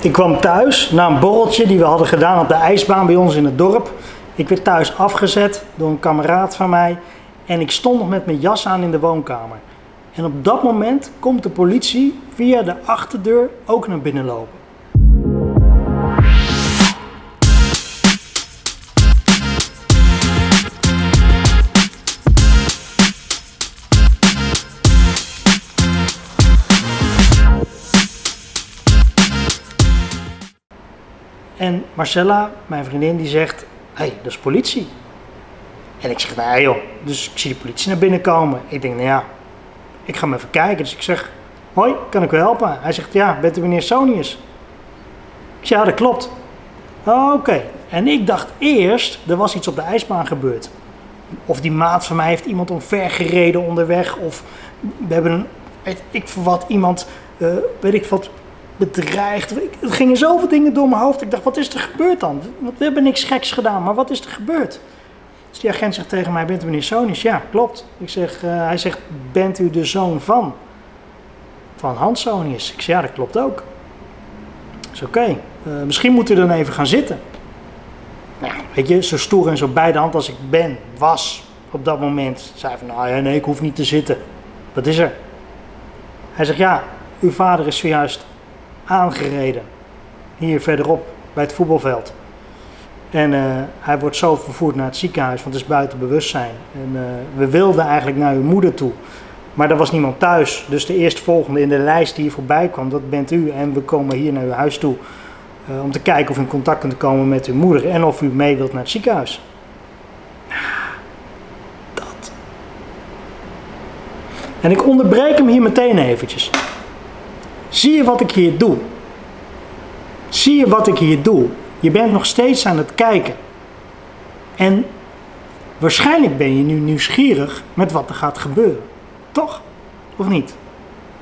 Ik kwam thuis na een borreltje die we hadden gedaan op de ijsbaan bij ons in het dorp. Ik werd thuis afgezet door een kameraad van mij en ik stond nog met mijn jas aan in de woonkamer. En op dat moment komt de politie via de achterdeur ook naar binnen lopen. En Marcella, mijn vriendin, die zegt: Hé, hey, dat is politie. En ik zeg: Nee, joh. Dus ik zie de politie naar binnen komen. Ik denk: Nou ja, ik ga hem even kijken. Dus ik zeg: Hoi, kan ik u helpen? Hij zegt: Ja, bent u meneer Sonius? Ik zeg: Ja, dat klopt. Oké. En ik dacht eerst: er was iets op de ijsbaan gebeurd. Of die maat van mij heeft iemand omver gereden onderweg. Of we hebben een, weet ik voor wat, iemand, uh, weet ik wat, bedreigd. Er gingen zoveel dingen door mijn hoofd. Ik dacht, wat is er gebeurd dan? We hebben niks geks gedaan, maar wat is er gebeurd? Dus die agent zegt tegen mij, bent u meneer Sonis? Ja, klopt. Ik zeg, uh, hij zegt, bent u de zoon van? Van Hans Sonius. Ik zeg, ja, dat klopt ook. Is oké. Uh, misschien moet u dan even gaan zitten. Nou, weet je, zo stoer en zo bij de hand als ik ben, was op dat moment. Zei van, nou ja, nee, ik hoef niet te zitten. Wat is er? Hij zegt, ja, uw vader is zojuist aangereden. Hier verderop bij het voetbalveld. En uh, hij wordt zo vervoerd naar het ziekenhuis, want het is buiten bewustzijn. En uh, we wilden eigenlijk naar uw moeder toe. Maar er was niemand thuis. Dus de eerstvolgende in de lijst die hier voorbij kwam, dat bent u. En we komen hier naar uw huis toe uh, om te kijken of u in contact kunt komen met uw moeder. En of u mee wilt naar het ziekenhuis. Dat. En ik onderbreek hem hier meteen eventjes. Zie je wat ik hier doe? Zie je wat ik hier doe? Je bent nog steeds aan het kijken. En waarschijnlijk ben je nu nieuwsgierig met wat er gaat gebeuren. Toch? Of niet?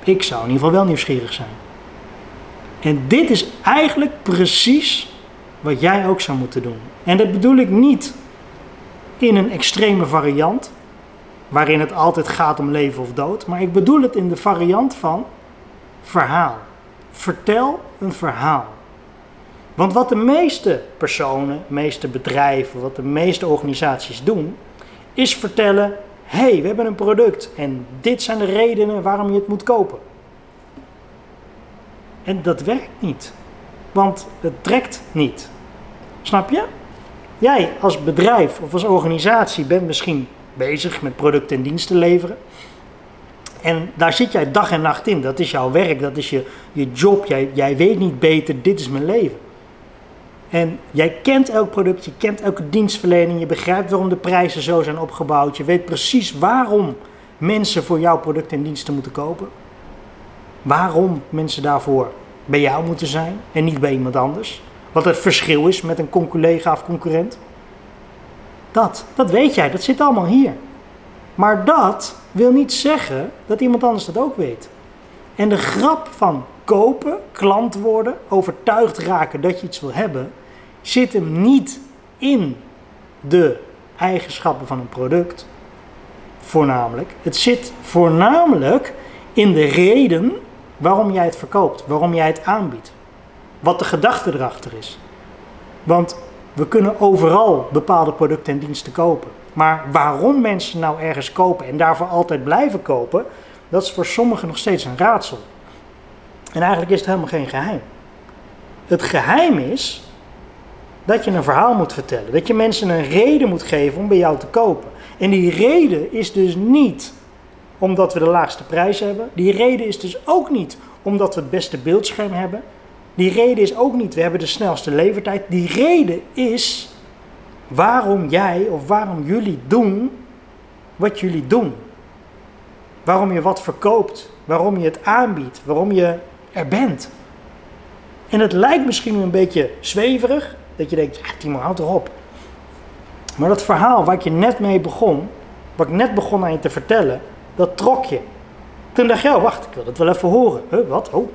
Ik zou in ieder geval wel nieuwsgierig zijn. En dit is eigenlijk precies wat jij ook zou moeten doen. En dat bedoel ik niet in een extreme variant, waarin het altijd gaat om leven of dood, maar ik bedoel het in de variant van verhaal. Vertel een verhaal. Want wat de meeste personen, meeste bedrijven, wat de meeste organisaties doen, is vertellen: hé, hey, we hebben een product en dit zijn de redenen waarom je het moet kopen. En dat werkt niet, want het trekt niet. Snap je? Jij als bedrijf of als organisatie bent misschien bezig met producten en diensten leveren. En daar zit jij dag en nacht in. Dat is jouw werk, dat is je, je job. Jij, jij weet niet beter, dit is mijn leven. En jij kent elk product, je kent elke dienstverlening, je begrijpt waarom de prijzen zo zijn opgebouwd. Je weet precies waarom mensen voor jouw producten en diensten moeten kopen. Waarom mensen daarvoor bij jou moeten zijn en niet bij iemand anders. Wat het verschil is met een collega of concurrent. Dat, dat weet jij, dat zit allemaal hier. Maar dat wil niet zeggen dat iemand anders dat ook weet. En de grap van kopen, klant worden, overtuigd raken dat je iets wil hebben, zit hem niet in de eigenschappen van een product, voornamelijk. Het zit voornamelijk in de reden waarom jij het verkoopt, waarom jij het aanbiedt. Wat de gedachte erachter is. Want we kunnen overal bepaalde producten en diensten kopen. Maar waarom mensen nou ergens kopen en daarvoor altijd blijven kopen, dat is voor sommigen nog steeds een raadsel. En eigenlijk is het helemaal geen geheim. Het geheim is dat je een verhaal moet vertellen. Dat je mensen een reden moet geven om bij jou te kopen. En die reden is dus niet omdat we de laagste prijs hebben. Die reden is dus ook niet omdat we het beste beeldscherm hebben. Die reden is ook niet we hebben de snelste levertijd. Die reden is waarom jij of waarom jullie doen wat jullie doen. Waarom je wat verkoopt, waarom je het aanbiedt, waarom je er bent. En het lijkt misschien een beetje zweverig, dat je denkt, ja Timo, houd erop. Maar dat verhaal waar ik je net mee begon, wat ik net begon aan je te vertellen, dat trok je. Toen dacht je, oh, wacht, ik wil dat wel even horen. Huh, wat? Oh,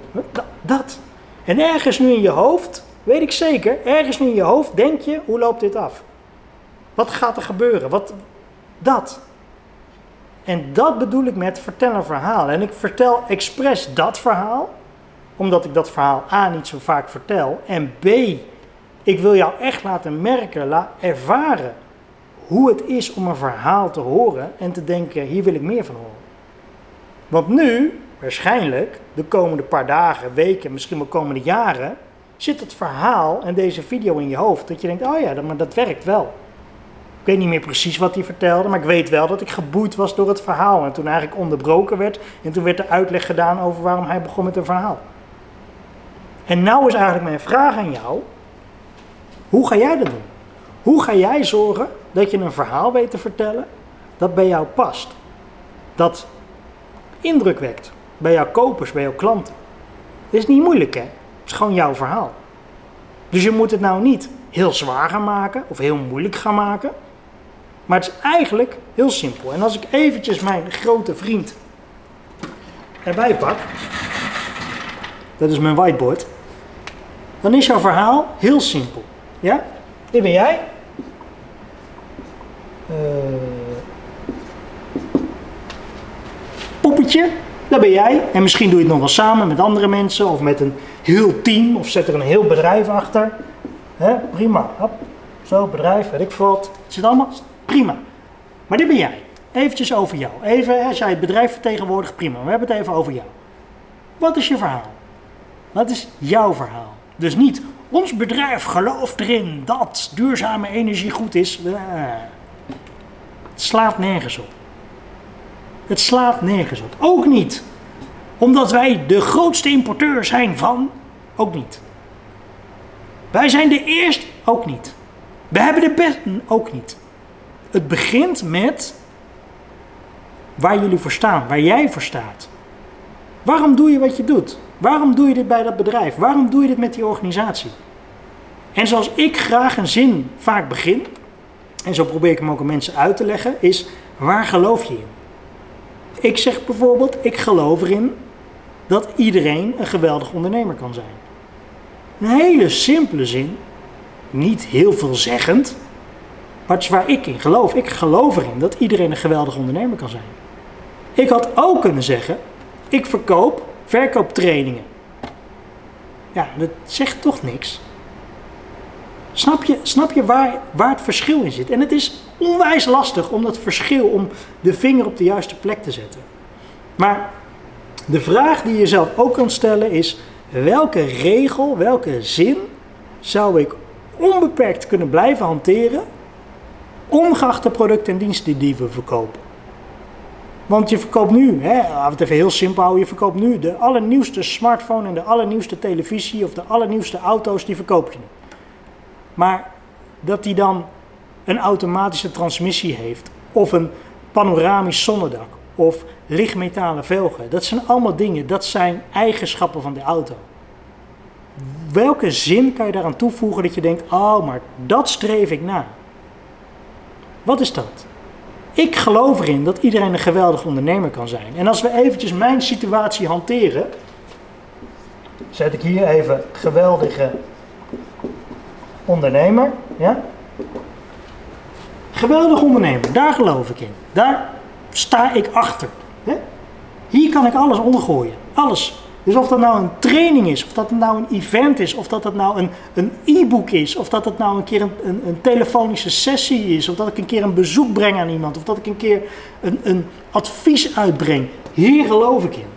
dat. En ergens nu in je hoofd, weet ik zeker, ergens nu in je hoofd denk je, hoe loopt dit af? Wat gaat er gebeuren? Wat, dat. En dat bedoel ik met vertel een verhaal. En ik vertel expres dat verhaal, omdat ik dat verhaal A niet zo vaak vertel. En B, ik wil jou echt laten merken, la, ervaren hoe het is om een verhaal te horen en te denken, hier wil ik meer van horen. Want nu, waarschijnlijk, de komende paar dagen, weken, misschien wel komende jaren, zit het verhaal en deze video in je hoofd. Dat je denkt, oh ja, maar dat werkt wel. Ik weet niet meer precies wat hij vertelde, maar ik weet wel dat ik geboeid was door het verhaal. En toen eigenlijk onderbroken werd en toen werd de uitleg gedaan over waarom hij begon met een verhaal. En nou is eigenlijk mijn vraag aan jou, hoe ga jij dat doen? Hoe ga jij zorgen dat je een verhaal weet te vertellen dat bij jou past? Dat indruk wekt bij jouw kopers, bij jouw klanten. Dat is niet moeilijk hè, het is gewoon jouw verhaal. Dus je moet het nou niet heel zwaar gaan maken of heel moeilijk gaan maken. Maar het is eigenlijk heel simpel. En als ik eventjes mijn grote vriend erbij pak, dat is mijn whiteboard, dan is jouw verhaal heel simpel. Ja? Dit ben jij. Uh, poppetje, dat ben jij. En misschien doe je het nog wel samen met andere mensen of met een heel team of zet er een heel bedrijf achter. He, prima. Hop. Zo, bedrijf, weet ik wat. Het zit allemaal prima. Maar dit ben jij. Eventjes over jou. Even, als jij het bedrijf vertegenwoordigt, prima. We hebben het even over jou. Wat is je verhaal? Wat is jouw verhaal? Dus niet, ons bedrijf gelooft erin dat duurzame energie goed is. Eh, het slaat nergens op. Het slaat nergens op. Ook niet omdat wij de grootste importeur zijn van. Ook niet. Wij zijn de eerste. Ook niet. We hebben de beste. Ook niet. Het begint met waar jullie voor staan, waar jij voor staat. Waarom doe je wat je doet? Waarom doe je dit bij dat bedrijf? Waarom doe je dit met die organisatie? En zoals ik graag een zin vaak begin, en zo probeer ik hem ook aan mensen uit te leggen, is waar geloof je in? Ik zeg bijvoorbeeld, ik geloof erin dat iedereen een geweldig ondernemer kan zijn. Een hele simpele zin, niet heel veelzeggend, is waar ik in geloof. Ik geloof erin dat iedereen een geweldig ondernemer kan zijn. Ik had ook kunnen zeggen, ik verkoop verkooptrainingen. Ja, dat zegt toch niks. Snap je, snap je waar, waar het verschil in zit? En het is onwijs lastig om dat verschil, om de vinger op de juiste plek te zetten. Maar de vraag die je zelf ook kan stellen is: welke regel, welke zin zou ik onbeperkt kunnen blijven hanteren, ongeacht de producten en diensten die we verkopen? Want je verkoopt nu, hè, laten we het even heel simpel houden, je verkoopt nu de allernieuwste smartphone en de allernieuwste televisie of de allernieuwste auto's, die verkoop je nu. Maar dat die dan een automatische transmissie heeft, of een panoramisch zonnedak, of lichtmetalen velgen, dat zijn allemaal dingen, dat zijn eigenschappen van de auto. Welke zin kan je daaraan toevoegen dat je denkt, oh, maar dat streef ik na? Wat is dat? Ik geloof erin dat iedereen een geweldig ondernemer kan zijn. En als we eventjes mijn situatie hanteren, zet ik hier even geweldige ondernemer. Ja? Geweldig ondernemer, daar geloof ik in. Daar sta ik achter. Hè? Hier kan ik alles ondergooien. Alles. Dus of dat nou een training is, of dat het nou een event is, of dat het nou een, e-book is, of dat het nou een keer een, een, een, telefonische sessie is, of dat ik een keer een bezoek breng aan iemand, of dat ik een keer een, een advies uitbreng. Hier geloof ik in.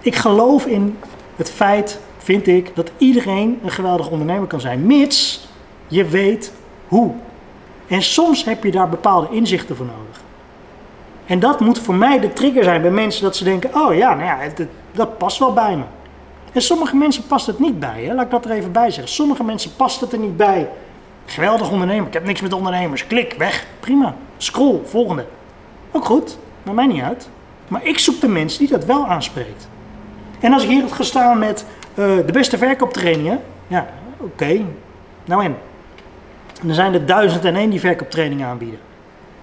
Ik geloof in het feit, vind ik, dat iedereen een geweldig ondernemer kan zijn, mits je weet hoe. En soms heb je daar bepaalde inzichten voor nodig. En dat moet voor mij de trigger zijn bij mensen dat ze denken: oh ja, nou ja, dat past wel bij me. En sommige mensen past het niet bij, hè? laat ik dat er even bij zeggen. Sommige mensen past het er niet bij. Geweldig ondernemer, ik heb niks met ondernemers. Klik, weg, prima. Scroll, volgende. Ook goed, maakt mij niet uit. Maar ik zoek de mensen die dat wel aanspreekt. En als ik hier had gestaan met uh, de beste verkooptrainingen, ja, oké, nou en. En er zijn er duizend en één die verkooptrainingen aanbieden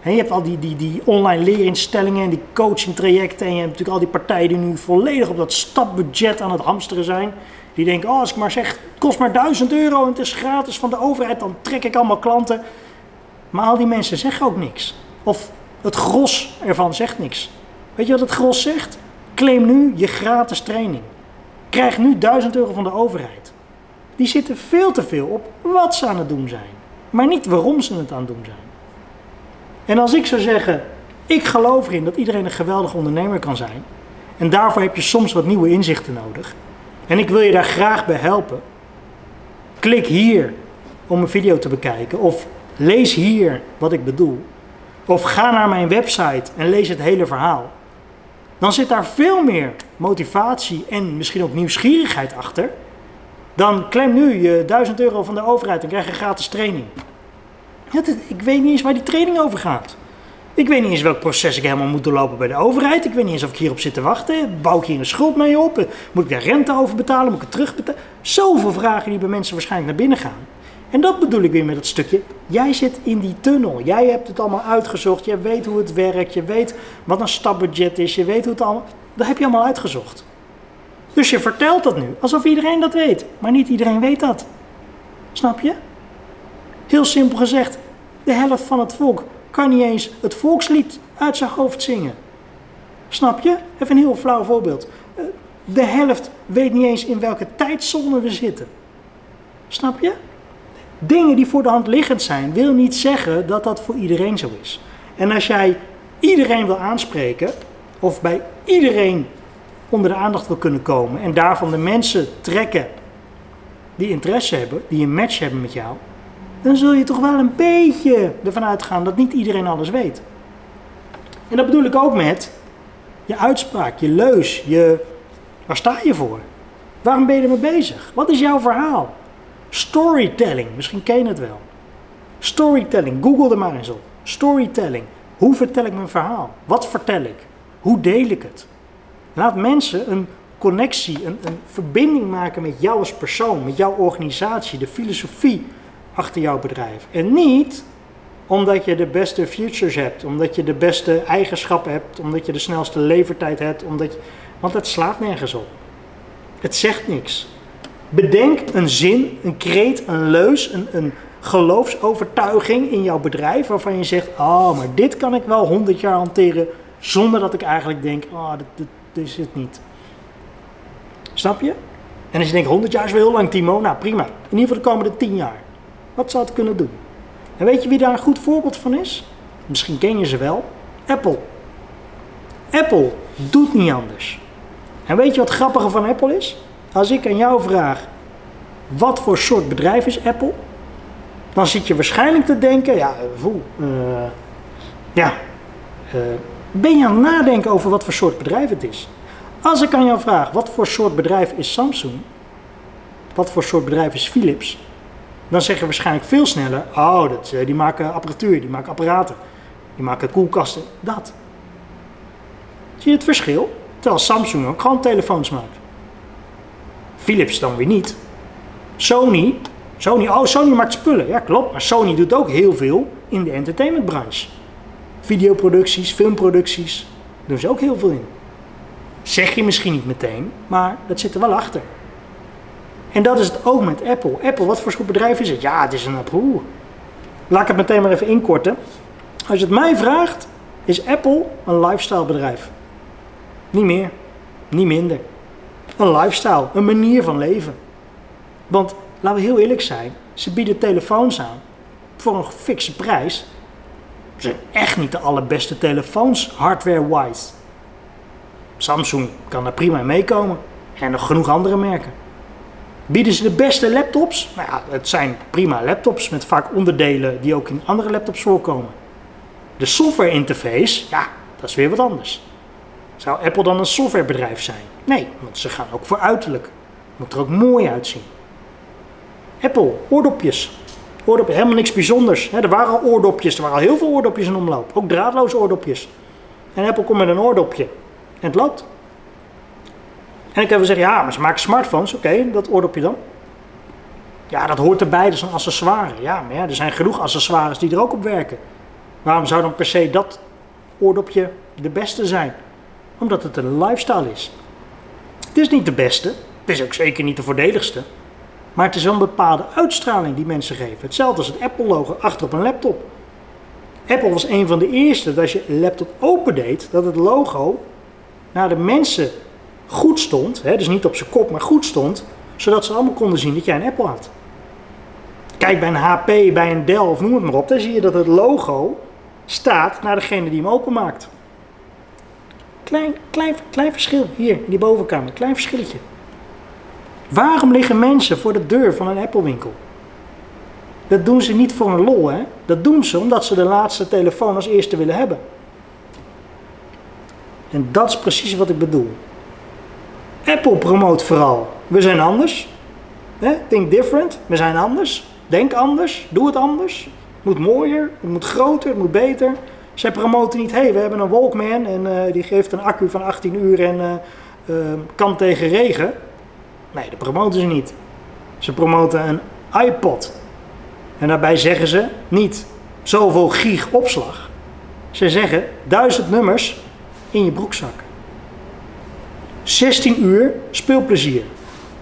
je hebt al die, die, die online leerinstellingen en die coaching trajecten. En je hebt natuurlijk al die partijen die nu volledig op dat stapbudget aan het hamsteren zijn. Die denken, oh, als ik maar zeg, het kost maar 1000 euro en het is gratis van de overheid, dan trek ik allemaal klanten. Maar al die mensen zeggen ook niks. Of het gros ervan zegt niks. Weet je wat het gros zegt? Claim nu je gratis training. krijgt nu 1000 euro van de overheid. Die zitten veel te veel op wat ze aan het doen zijn, maar niet waarom ze het aan het doen zijn. En als ik zou zeggen, ik geloof erin dat iedereen een geweldige ondernemer kan zijn, en daarvoor heb je soms wat nieuwe inzichten nodig, en ik wil je daar graag bij helpen, klik hier om een video te bekijken, of lees hier wat ik bedoel, of ga naar mijn website en lees het hele verhaal. Dan zit daar veel meer motivatie en misschien ook nieuwsgierigheid achter. Dan klem nu je 1000 euro van de overheid en krijg je gratis training. Ik weet niet eens waar die training over gaat. Ik weet niet eens welk proces ik helemaal moet doorlopen bij de overheid. Ik weet niet eens of ik hierop zit te wachten. Bouw ik hier een schuld mee op? Moet ik daar rente over betalen? Moet ik het terugbetalen? Zoveel vragen die bij mensen waarschijnlijk naar binnen gaan. En dat bedoel ik weer met dat stukje. Jij zit in die tunnel. Jij hebt het allemaal uitgezocht. Je weet hoe het werkt. Je weet wat een stapbudget is. Je weet hoe het allemaal. Dat heb je allemaal uitgezocht. Dus je vertelt dat nu alsof iedereen dat weet. Maar niet iedereen weet dat. Snap je? Heel simpel gezegd, de helft van het volk kan niet eens het volkslied uit zijn hoofd zingen. Snap je? Even een heel flauw voorbeeld. Eh, de helft weet niet eens in welke tijdzone we zitten. Snap je? Dingen die voor de hand liggend zijn, wil niet zeggen dat dat voor iedereen zo is. En als jij iedereen wil aanspreken, of bij iedereen onder de aandacht wil kunnen komen, en daarvan de mensen trekken die interesse hebben, die een match hebben met jou, dan zul je toch wel een beetje ervan uitgaan dat niet iedereen alles weet. En dat bedoel ik ook met je uitspraak, je leus, je, waar sta je voor? Waarom ben je ermee bezig? Wat is jouw verhaal? Storytelling, misschien ken je het wel. Storytelling, google er maar eens op. Storytelling, hoe vertel ik mijn verhaal? Wat vertel ik? Hoe deel ik het? Laat mensen een connectie, een, een verbinding maken met jou als persoon, met jouw organisatie, de filosofie achter jouw bedrijf. En niet omdat je de beste futures hebt, omdat je de beste eigenschappen hebt, omdat je de snelste levertijd hebt, omdat want het slaat nergens op. Het zegt niks. Bedenk een zin, een kreet, een leus, een, een geloofsovertuiging in jouw bedrijf waarvan je zegt, oh, maar dit kan ik wel 100 jaar hanteren zonder dat ik eigenlijk denk, oh, dit, dit is het niet. Snap je? En als je denkt, 100 jaar is wel heel lang, Timo, nou prima. In ieder geval de komende 10 jaar. Wat zou het kunnen doen? En weet je wie daar een goed voorbeeld van is? Misschien ken je ze wel. Apple. Apple doet niet anders. En weet je wat grappiger van Apple is? Als ik aan jou vraag, wat voor soort bedrijf is Apple? Dan zit je waarschijnlijk te denken, ja, voel, uh, ja, uh, ben je aan het nadenken over wat voor soort bedrijf het is? Als ik aan jou vraag, wat voor soort bedrijf is Samsung? Wat voor soort bedrijf is Philips? Dan zeg je waarschijnlijk veel sneller, oh, dat, die maken apparatuur, die maken apparaten, die maken koelkasten, dat. Zie je het verschil? Terwijl Samsung ook gewoon telefoons maakt. Philips dan weer niet. Sony, Sony, oh, Sony maakt spullen, ja klopt, maar Sony doet ook heel veel in de entertainmentbranche. Videoproducties, filmproducties, doen ze ook heel veel in. Zeg je misschien niet meteen, maar dat zit er wel achter. En dat is het ook met Apple. Apple, wat voor soort bedrijf is het? Ja, het is een Apple. Laat ik het meteen maar even inkorten. Als je het mij vraagt, is Apple een lifestyle bedrijf. Niet meer, niet minder. Een lifestyle, een manier van leven. Want laten we heel eerlijk zijn, ze bieden telefoons aan voor een fikse prijs. Ze zijn echt niet de allerbeste telefoons, hardware-wise. Samsung kan daar prima meekomen. En nog genoeg andere merken. Bieden ze de beste laptops? Nou ja, het zijn prima laptops met vaak onderdelen die ook in andere laptops voorkomen. De software interface, ja, dat is weer wat anders. Zou Apple dan een softwarebedrijf zijn? Nee, want ze gaan ook voor uiterlijk. Moet er ook mooi uitzien. Apple, oordopjes. Oordopjes, helemaal niks bijzonders. er waren al oordopjes, er waren al heel veel oordopjes in omloop. Ook draadloze oordopjes. En Apple komt met een oordopje. En het loopt. En ik wel zeggen, ja, maar ze maken smartphones. Oké, dat oordopje dan. Ja, dat hoort erbij, dat een accessoire. Ja, maar ja, er zijn genoeg accessoires die er ook op werken. Waarom zou dan per se dat oordopje de beste zijn? Omdat het een lifestyle is. Het is niet de beste, het is ook zeker niet de voordeligste. Maar het is wel een bepaalde uitstraling die mensen geven. Hetzelfde als het Apple-logo achter op een laptop. Apple was een van de eerste dat als je laptop opendeed, dat het logo naar de mensen goed stond, hè, dus niet op zijn kop, maar goed stond, zodat ze allemaal konden zien dat jij een Apple had. Kijk bij een HP, bij een Dell of noem het maar op, dan zie je dat het logo staat naar degene die hem openmaakt. Klein, klein, klein verschil hier in die bovenkamer, klein verschilletje. Waarom liggen mensen voor de deur van een Apple winkel? Dat doen ze niet voor een lol, hè? Dat doen ze omdat ze de laatste telefoon als eerste willen hebben. En dat is precies wat ik bedoel. Apple promoot vooral. We zijn anders. Think different. We zijn anders. Denk anders. Doe het anders. Het moet mooier. Het moet groter. Het moet beter. Zij promoten niet, hey, we hebben een Walkman en uh, die geeft een accu van 18 uur en uh, uh, kan tegen regen. Nee, dat promoten ze niet. Ze promoten een iPod. En daarbij zeggen ze niet zoveel gig opslag. Ze zeggen duizend nummers in je broekzak. 16 uur speelplezier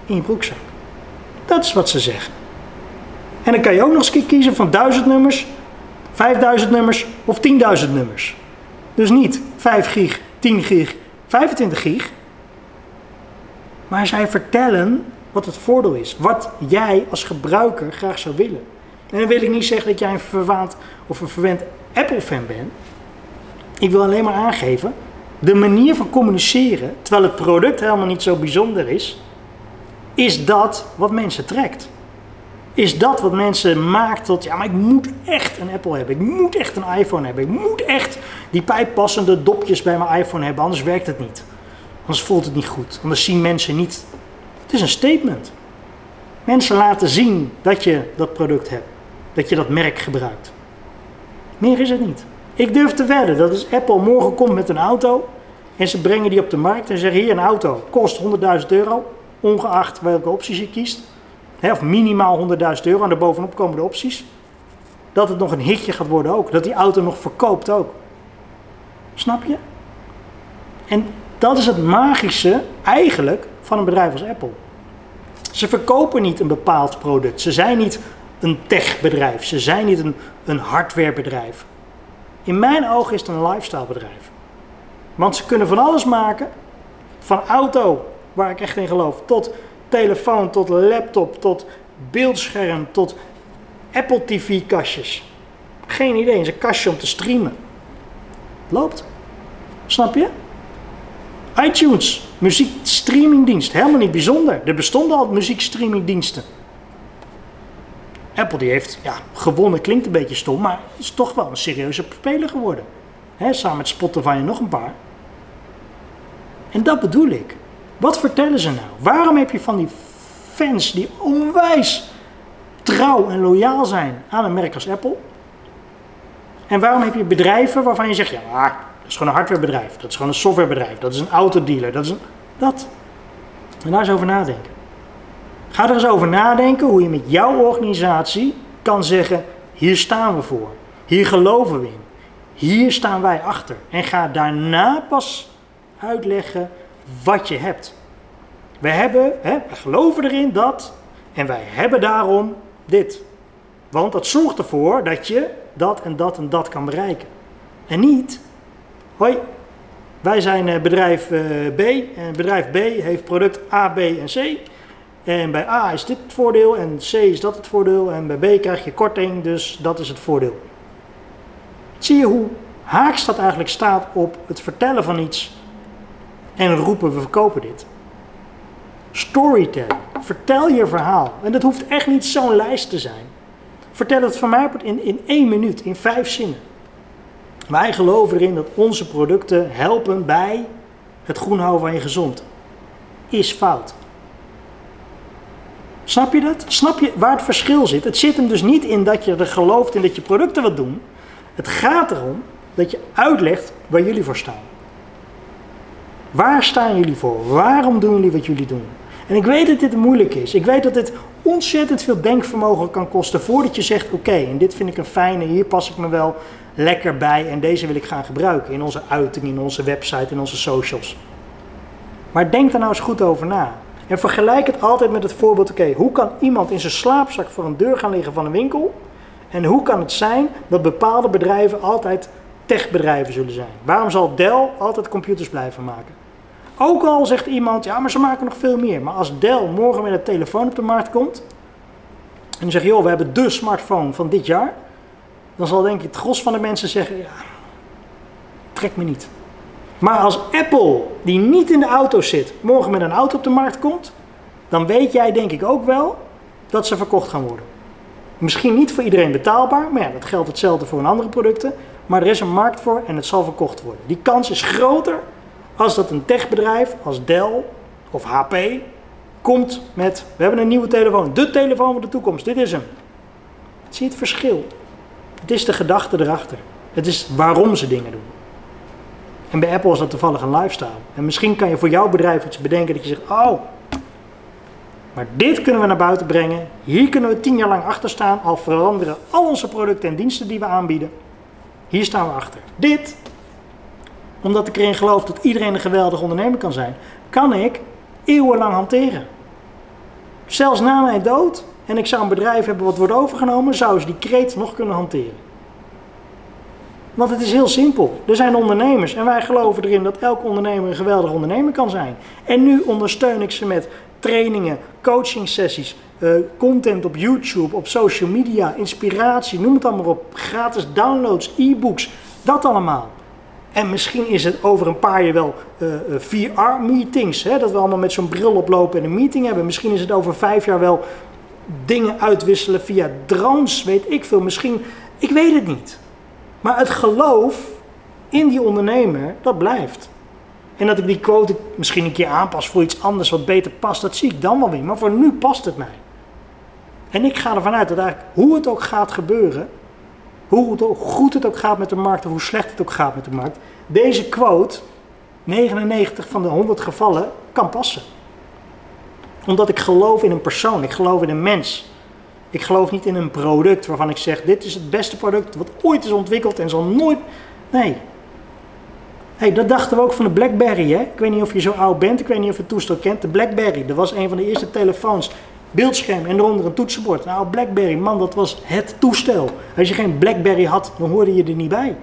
in je broekzak. Dat is wat ze zeggen. En dan kan je ook nog eens kiezen van 1000 nummers, 5000 nummers of 10.000 nummers. Dus niet 5 gig, 10 gig, 25 gig. Maar zij vertellen wat het voordeel is. Wat jij als gebruiker graag zou willen. En dan wil ik niet zeggen dat jij een verwaand of een verwend Apple-fan bent. Ik wil alleen maar aangeven, de manier van communiceren, terwijl het product helemaal niet zo bijzonder is, is dat wat mensen trekt. Is dat wat mensen maakt tot, ja, maar ik moet echt een Apple hebben. Ik moet echt een iPhone hebben. Ik moet echt die bijpassende dopjes bij mijn iPhone hebben, anders werkt het niet. Anders voelt het niet goed. Anders zien mensen niet. Het is een statement. Mensen laten zien dat je dat product hebt. Dat je dat merk gebruikt. Meer is het niet. Ik durf te wedden dat als Apple morgen komt met een auto en ze brengen die op de markt en zeggen hier een auto kost 100.000 euro, ongeacht welke opties je kiest, hè, of minimaal 100.000 euro en daarbovenop komen de opties, dat het nog een hitje gaat worden ook, dat die auto nog verkoopt ook. Snap je? En dat is het magische eigenlijk van een bedrijf als Apple. Ze verkopen niet een bepaald product. Ze zijn niet een techbedrijf. Ze zijn niet een, een hardwarebedrijf. In mijn ogen is het een lifestylebedrijf. Want ze kunnen van alles maken. Van auto, waar ik echt in geloof, tot telefoon, tot laptop, tot beeldscherm, tot Apple TV kastjes. Geen idee, het is een kastje om te streamen. Loopt. Snap je? iTunes, muziekstreamingdienst, helemaal niet bijzonder. Er bestonden al muziekstreamingdiensten. Apple die heeft, ja, gewonnen klinkt een beetje stom, maar is toch wel een serieuze speler geworden. Samen met Spotify en nog een paar. En dat bedoel ik. Wat vertellen ze nou? Waarom heb je van die fans die onwijs trouw en loyaal zijn aan een merk als Apple? En waarom heb je bedrijven waarvan je zegt, ja, dat is gewoon een hardwarebedrijf, dat is gewoon een softwarebedrijf, dat is een autodealer, dat is een... Dat. En daar eens over nadenken. Ga er eens over nadenken hoe je met jouw organisatie kan zeggen: hier staan we voor, hier geloven we in, hier staan wij achter. En ga daarna pas uitleggen wat je hebt. We hebben, hè, we geloven erin dat en wij hebben daarom dit. Want dat zorgt ervoor dat je dat en dat en dat kan bereiken. En niet, hoi, wij zijn eh, bedrijf eh, B en bedrijf B heeft product A, B en C. En bij A is dit het voordeel en C is dat het voordeel en bij B krijg je korting, dus dat is het voordeel. Zie je hoe haaks dat eigenlijk staat op het vertellen van iets en roepen we verkopen dit. Storytelling. Vertel je verhaal. En dat hoeft echt niet zo'n lijst te zijn. Vertel het van mij in, in één minuut, in vijf zinnen. Wij geloven erin dat onze producten helpen bij het groen houden van je gezond. Is fout. Snap je dat? Snap je waar het verschil zit? Het zit hem dus niet in dat je er gelooft in dat je producten wat doen. Het gaat erom dat je uitlegt waar jullie voor staan. Waar staan jullie voor? Waarom doen jullie wat jullie doen? En ik weet dat dit moeilijk is. Ik weet dat dit ontzettend veel denkvermogen kan kosten voordat je zegt: Oké, en dit vind ik een fijne, hier pas ik me wel lekker bij en deze wil ik gaan gebruiken in onze uiting, in onze website, in onze socials. Maar denk er nou eens goed over na. En vergelijk het altijd met het voorbeeld, oké, hoe kan iemand in zijn slaapzak voor een deur gaan liggen van een winkel? En hoe kan het zijn dat bepaalde bedrijven altijd techbedrijven zullen zijn? Waarom zal Dell altijd computers blijven maken? Ook al zegt iemand, ja, maar ze maken nog veel meer. Maar als Dell morgen met een telefoon op de markt komt. En die zegt, joh, we hebben de smartphone van dit jaar. Dan zal denk ik het gros van de mensen zeggen, ja, trek me niet. Maar als Apple, die niet in de auto zit, morgen met een auto op de markt komt. Dan weet jij denk ik ook wel dat ze verkocht gaan worden. Misschien niet voor iedereen betaalbaar, maar ja, dat geldt hetzelfde voor een andere producten. Maar er is een markt voor en het zal verkocht worden. Die kans is groter als dat een techbedrijf als Dell of HP komt met: we hebben een nieuwe telefoon, de telefoon van de toekomst, dit is hem. Zie het verschil? Het is de gedachte erachter. Het is waarom ze dingen doen. En bij Apple is dat toevallig een lifestyle. En misschien kan je voor jouw bedrijf iets bedenken dat je zegt: oh, maar dit kunnen we naar buiten brengen. Hier kunnen we tien jaar lang achter staan, al veranderen al onze producten en diensten die we aanbieden. Hier staan we achter. Dit, omdat ik erin geloof dat iedereen een geweldig ondernemer kan zijn, kan ik eeuwenlang hanteren. Zelfs na mijn dood, en ik zou een bedrijf hebben wat wordt overgenomen, zou ze die kreet nog kunnen hanteren. Want het is heel simpel. Er zijn ondernemers en wij geloven erin dat elke ondernemer een geweldig ondernemer kan zijn. En nu ondersteun ik ze met trainingen, coaching sessies, uh, content op YouTube, op social media, inspiratie, noem het allemaal op. Gratis downloads, e-books, dat allemaal. En misschien is het over een paar jaar wel uh, uh, VR-meetings, dat we allemaal met zo'n bril oplopen en een meeting hebben. Misschien is het over vijf jaar wel dingen uitwisselen via drones, weet ik veel. Misschien, ik weet het niet. Maar het geloof in die ondernemer, dat blijft. En dat ik die quote misschien een keer aanpas voor iets anders wat beter past, dat zie ik dan wel weer. Maar voor nu past het mij. En ik ga ervan uit dat eigenlijk hoe het ook gaat gebeuren, hoe goed het ook gaat met de markt of hoe slecht het ook gaat met de markt, deze quote, 99 van de 100 gevallen, kan passen. Omdat ik geloof in een persoon, ik geloof in een mens. Ik geloof niet in een product waarvan ik zeg: dit is het beste product wat ooit is ontwikkeld en zal nooit. Nee, Hey, dat dachten we ook van de BlackBerry. Hè? Ik weet niet of je zo oud bent, ik weet niet of je het toestel kent. De BlackBerry, dat was een van de eerste telefoons. Beeldscherm en eronder een toetsenbord. Nou, BlackBerry, man, dat was het toestel. Als je geen BlackBerry had, dan hoorde je er niet bij.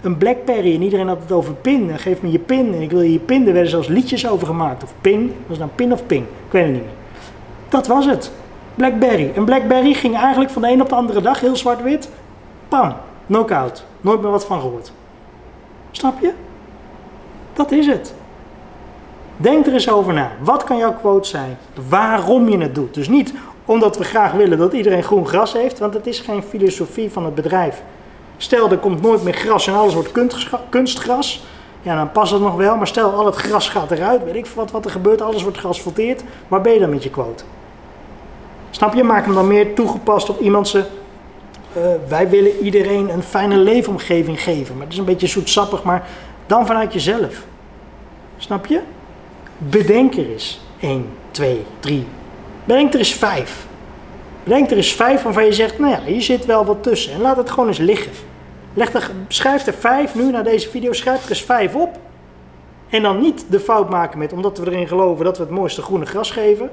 Een BlackBerry en iedereen had het over pin. En geef me je pin en ik wil je pin. Er werden zelfs liedjes over gemaakt. Of pin, was het nou pin of ping? Ik weet het niet meer. Dat was het. BlackBerry. En BlackBerry ging eigenlijk van de een op de andere dag heel zwart-wit. Pam, knockout. Nooit meer wat van gehoord. Snap je? Dat is het. Denk er eens over na. Wat kan jouw quote zijn? Waarom je het doet. Dus niet omdat we graag willen dat iedereen groen gras heeft, want het is geen filosofie van het bedrijf. Stel, er komt nooit meer gras en alles wordt kunstgras. Ja, dan past het nog wel. Maar stel, al het gras gaat eruit. Weet ik wat, wat er gebeurt. Alles wordt geasfalteerd. Waar ben je dan met je quote? Snap je? Maak hem dan meer toegepast op iemand ze. Uh, wij willen iedereen een fijne leefomgeving geven. Maar het is een beetje zoetsappig. Maar dan vanuit jezelf. Snap je? Bedenk er eens 1, 2, 3. Bedenk er eens 5. Bedenk er eens 5 waarvan je zegt, nou ja, hier zit wel wat tussen. En laat het gewoon eens liggen. Leg schrijf er 5 nu naar deze video, schrijf er eens 5 op. En dan niet de fout maken met, omdat we erin geloven dat we het mooiste groene gras geven.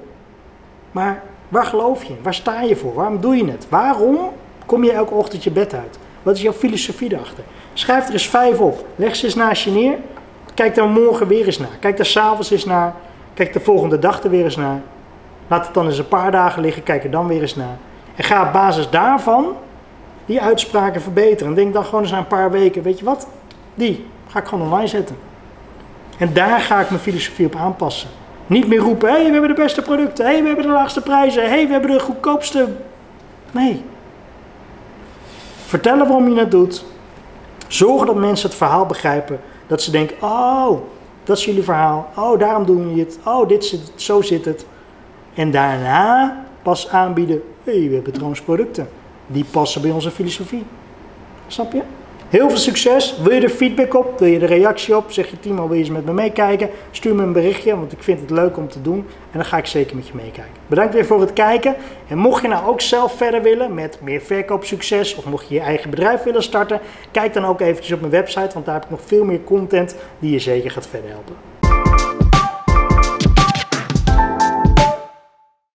Maar waar geloof je? Waar sta je voor? Waarom doe je het? Waarom kom je elke ochtend je bed uit? Wat is jouw filosofie erachter? Schrijf er eens vijf op. Leg ze eens naast je neer. Kijk daar morgen weer eens naar. Kijk daar s'avonds eens naar. Kijk de volgende dag er weer eens naar. Laat het dan eens een paar dagen liggen. Kijk er dan weer eens naar. En ga op basis daarvan die uitspraken verbeteren. En denk dan gewoon eens na een paar weken. Weet je wat? Die ga ik gewoon online zetten. En daar ga ik mijn filosofie op aanpassen. Niet meer roepen, hé, we hebben de beste producten. Hé, hey, we hebben de laagste prijzen. Hé, hey, we hebben de goedkoopste... Nee. Vertellen waarom je het doet. Zorgen dat mensen het verhaal begrijpen. Dat ze denken, oh, dat is jullie verhaal. Oh, daarom doen jullie het. Oh, dit zit, zo zit het. En daarna pas aanbieden, hé, hey, we hebben trouwens producten. Die passen bij onze filosofie. Snap je? Heel veel succes. Wil je er feedback op? Wil je er reactie op? Zeg je Timo, wil je eens met me meekijken? Stuur me een berichtje, want ik vind het leuk om te doen. En dan ga ik zeker met je meekijken. Bedankt weer voor het kijken. En mocht je nou ook zelf verder willen met meer verkoopsucces... of mocht je je eigen bedrijf willen starten... kijk dan ook eventjes op mijn website, want daar heb ik nog veel meer content die je zeker gaat verder helpen.